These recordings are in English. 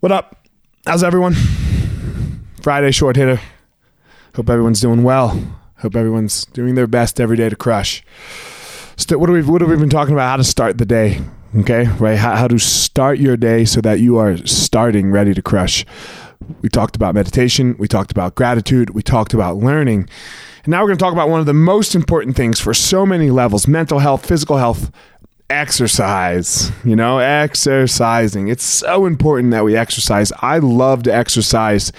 What up? How's everyone? Friday short hitter. Hope everyone's doing well. Hope everyone's doing their best every day to crush. What, have we, what have we been talking about? How to start the day. Okay, right? How, how to start your day so that you are starting ready to crush. We talked about meditation. We talked about gratitude. We talked about learning. And now we're going to talk about one of the most important things for so many levels mental health, physical health, exercise. You know, exercising. It's so important that we exercise. I love to exercise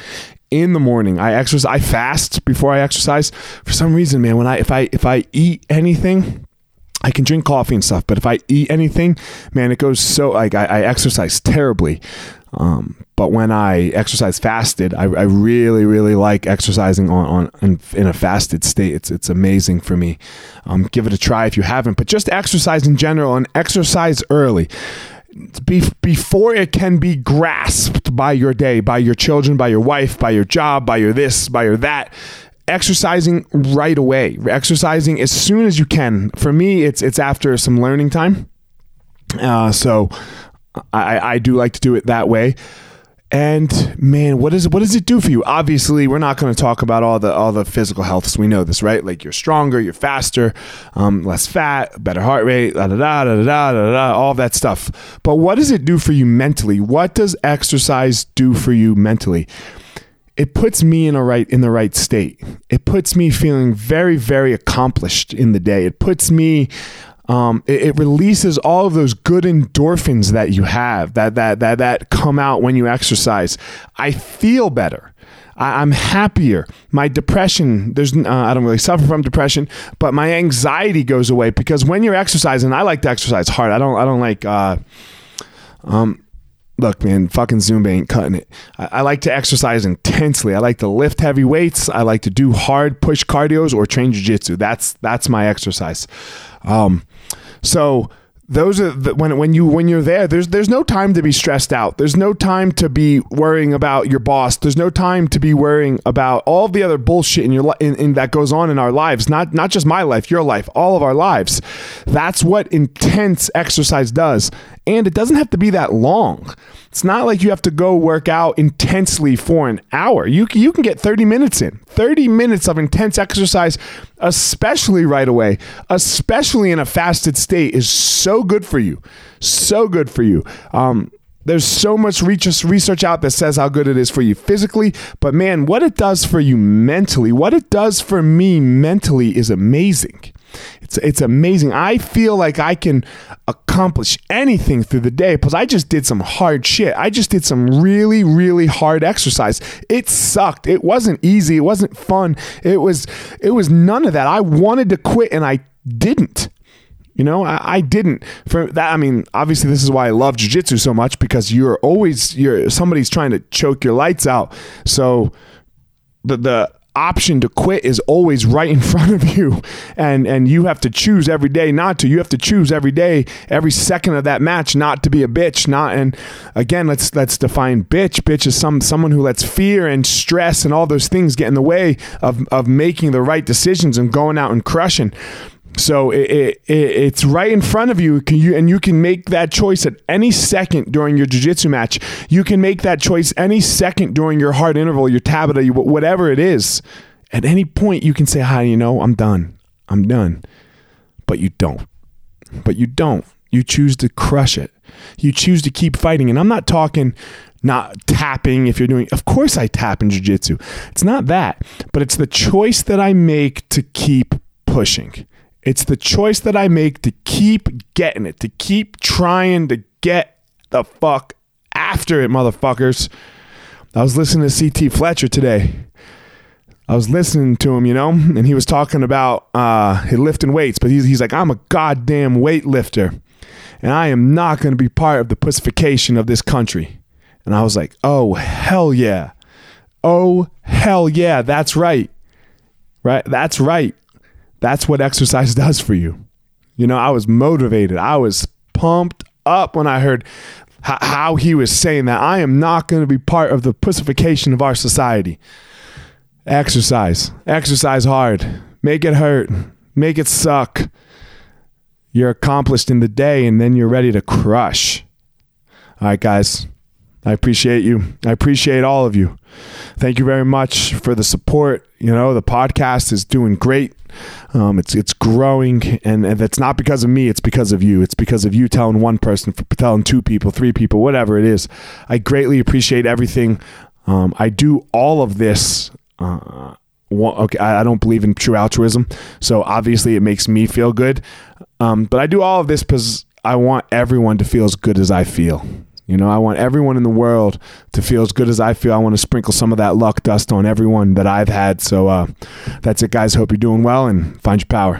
in the morning. I exercise. I fast before I exercise. For some reason, man, when I if I if I eat anything, I can drink coffee and stuff, but if I eat anything, man, it goes so like I, I exercise terribly. Um, but when I exercise fasted, I, I really, really like exercising on, on in, a fasted state. It's it's amazing for me. Um, give it a try if you haven't. But just exercise in general and exercise early. Be, before it can be grasped by your day, by your children, by your wife, by your job, by your this, by your that exercising right away exercising as soon as you can for me it's it's after some learning time uh, so I, I do like to do it that way. And man, what is what does it do for you? Obviously, we're not going to talk about all the all the physical healths. We know this, right? Like you're stronger, you're faster, um, less fat, better heart rate, da da da da da da da, all that stuff. But what does it do for you mentally? What does exercise do for you mentally? It puts me in a right in the right state. It puts me feeling very very accomplished in the day. It puts me um, it, it, releases all of those good endorphins that you have that that that that come out when you exercise. I feel better. I, am happier. My depression, there's uh, I don't really suffer from depression, but my anxiety goes away because when you're exercising, I like to exercise hard. I don't I don't like. Uh, um, look, man, fucking Zumba ain't cutting it. I, I, like to exercise intensely. I like to lift heavy weights. I like to do hard push cardios or train jujitsu. That's that's my exercise. Um, so those are the, when when you when you're there there's there's no time to be stressed out there's no time to be worrying about your boss there's no time to be worrying about all the other bullshit in your in, in that goes on in our lives not not just my life your life all of our lives that's what intense exercise does and it doesn't have to be that long it's not like you have to go work out intensely for an hour. You you can get 30 minutes in. 30 minutes of intense exercise, especially right away, especially in a fasted state, is so good for you. So good for you. Um, there's so much research out that says how good it is for you physically, but man, what it does for you mentally, what it does for me mentally is amazing. It's it's amazing. I feel like I can accomplish anything through the day because I just did some hard shit. I just did some really really hard exercise. It sucked. It wasn't easy. It wasn't fun. It was it was none of that. I wanted to quit and I didn't. You know, I, I, didn't. For that, I mean, obviously, this is why I love jujitsu so much because you're always you're somebody's trying to choke your lights out. So the the option to quit is always right in front of you. And and you have to choose every day not to. You have to choose every day every second of that match not to be a bitch not and again let's let's define bitch. Bitch is some someone who lets fear and stress and all those things get in the way of of making the right decisions and going out and crushing so it, it, it's right in front of you, you, and you can make that choice at any second during your jiu-jitsu match. You can make that choice any second during your hard interval, your tabata, whatever it is. At any point, you can say, "Hi, you know, I'm done. I'm done," but you don't. But you don't. You choose to crush it. You choose to keep fighting, and I'm not talking not tapping if you're doing of course I tap in jiu-jitsu. It's not that, but it's the choice that I make to keep pushing. It's the choice that I make to keep getting it, to keep trying to get the fuck after it, motherfuckers. I was listening to CT Fletcher today. I was listening to him, you know, and he was talking about uh, lifting weights, but he's, he's like, I'm a goddamn weightlifter, and I am not going to be part of the pussification of this country. And I was like, oh, hell yeah. Oh, hell yeah. That's right. Right? That's right. That's what exercise does for you. You know, I was motivated. I was pumped up when I heard how he was saying that I am not going to be part of the pussification of our society. Exercise. Exercise hard. Make it hurt. Make it suck. You're accomplished in the day and then you're ready to crush. All right, guys. I appreciate you. I appreciate all of you. Thank you very much for the support. You know, the podcast is doing great. Um, it's it's growing, and, and it's not because of me. It's because of you. It's because of you telling one person, telling two people, three people, whatever it is. I greatly appreciate everything. Um, I do all of this. Uh, okay, I don't believe in true altruism, so obviously it makes me feel good. Um, but I do all of this because I want everyone to feel as good as I feel. You know, I want everyone in the world to feel as good as I feel. I want to sprinkle some of that luck dust on everyone that I've had. So uh, that's it, guys. Hope you're doing well and find your power.